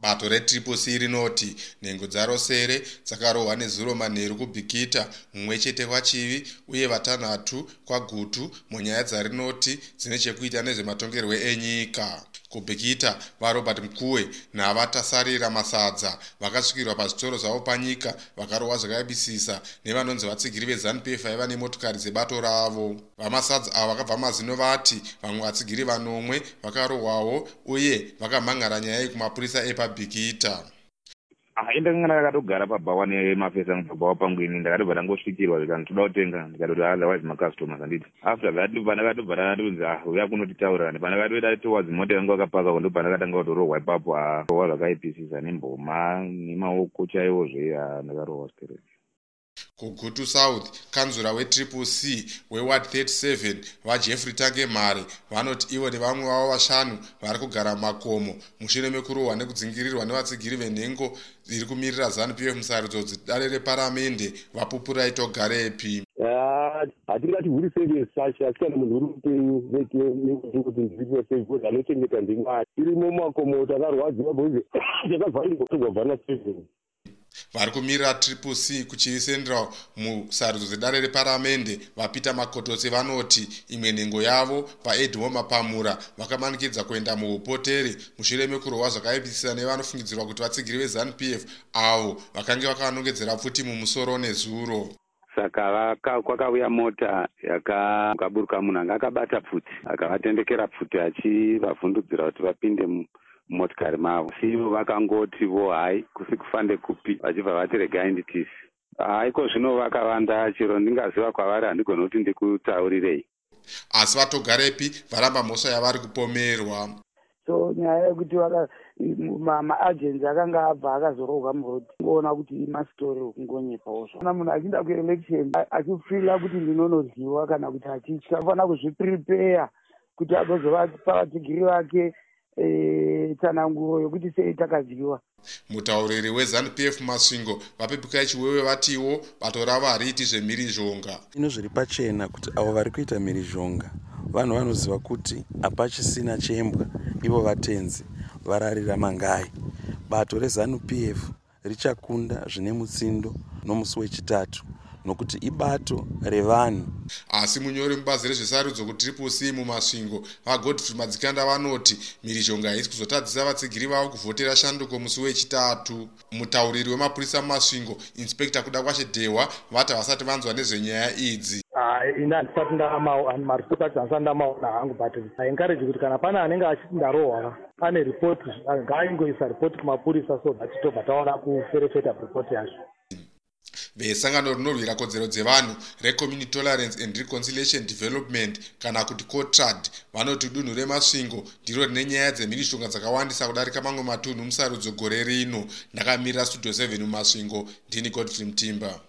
bato retriple c rinoti nhengo dzaro sere dzakarohwa nezuro manheru kubhikita mumwe chete kwachivi uye vatanhatu kwagutu munyaya dzarinoti dzine chekuita nezvematongerwo enyika kubhikita varobert mkuwe navatasarira masadza vakasvikirwa pazvitoro zvavo panyika vakarohwa zvakayambisisa nevanonzi vatsigiri vezanupf vaiva nemotokari dzebato ravo. Vamasadza ava vakabva mazino vati vamwe vatsigiri vanomwe vakarohwawo uye vakamhangara nyaya iyi kumapurisa epabhikita hai ndakanga ndakatogara pabhawa nemafesa angu pabhawa pangu ini ndakatobva ndangosvikirwa zvikanzi toda kutenga. Ndikatoti otherwise macustomers handiti after that pandakatobva ndakatonzi ah uya kunotitaurirani pandakatoita towards mota yangu akapaka ndo pandakatanga kutorohwa ipapo arohwa zvakaipisisa nemboma nemaoko chaivozve ndakarohwa straight kugutu south kanzura wetriple c weward 37 vajeffrey tange mhare vanoti ivo nevamwe vavo vashanu vari kugara makomo mushure mekurohwa nekudzingirirwa nevatsigiri venhengo iri kumirira zanup f musarudzo dzidare reparamende vapupurai togarepi hatingati huri sevesi acho asi kana munhu uri upenyu vekuti ndiripo sei bcause anochengeta ndimwari irimo makomo takarwadziwa bcause takavharingotogwavhana seven vari kumirira triple c kuchivisendera musarudzo dzedare reparamende vapita makototsi vanoti imwe nhengo yavo paedhimo mapamura vakamanikidza kuenda muupoteri mushure mekurohwa zvakaipisisa nevanofungidzirwa kuti vatsigiri vezanup f avo vakange vakavanongedzera pfuti mumusoro nezuro. Saka kwakauya mota yakaburuka munhu anga akabata pfuti akavatendekera pfuti achivavhundudzira kuti vapinde mumotikari mavo. Sivo vakangoti vo hai kusi kufande kupi? Vachibva vati regai nditisi haiko zvino vakavanda chero ndingaziva kwavari handigoni kuti ndikutaurirei asi vatogarepi varamba mhosva yavari kupomerwa. So nyaya yekuti maagensi akanga abva akazorohwa murodi ngoona kuti mastori ekungonyepawo zvo kana munhu achinda kuelection achifila kuti ndinonodyiwa kana kuti achitya afanira kuzviprepeya kuti agozovapa vatsigiri vake tsananguro yokuti sei takadyiwa. Mutauriri wezanup f masvingo vapepukai chiwewe vatiwo bato ravo hariiti zvemhirizhonga ino zviri pachena kuti avo vari kuita mhirizhonga vanhu vanoziva kuti hapachisina chembwa ivo vatenzi vararira mangai. Bato rezanup f richakunda zvine mutsindo nomusi wechitatu nokuti ibato revanhu. Asi munyori mubazi rezvesarudzo kutriple c mumasvingo vagodfrey madzikanda vanoti mhirizhonga haisi kuzotadzisa vatsigiri vavo kuvhotera shanduko musi wechitatu. Mutauriri wemapurisa mumasvingo inspekta kuda kwashe dhehwa vati havasati vanzwa nezvenyaya idzi. Ini handisati maripoti acho handisati ndamaona hangu but encourage kuti kana pane anenge achiti ndarohwa pane ripoti ngaaingoisa ripoti kumapurisa so that tobva taona kuferefeta ripoti yacho vesangano rinorwira kodzero dzevanhu recommunity tolerance and reconciliation development kana kuti cotrad. Vanoti dunhu remasvingo ndiro rine nyaya dzemhirishonga dzakawandisa kudarika mamwe matunhu musarudzo gore rino. Ndakamirira studio 7 mumasvingo. Ndini godfrey mutimba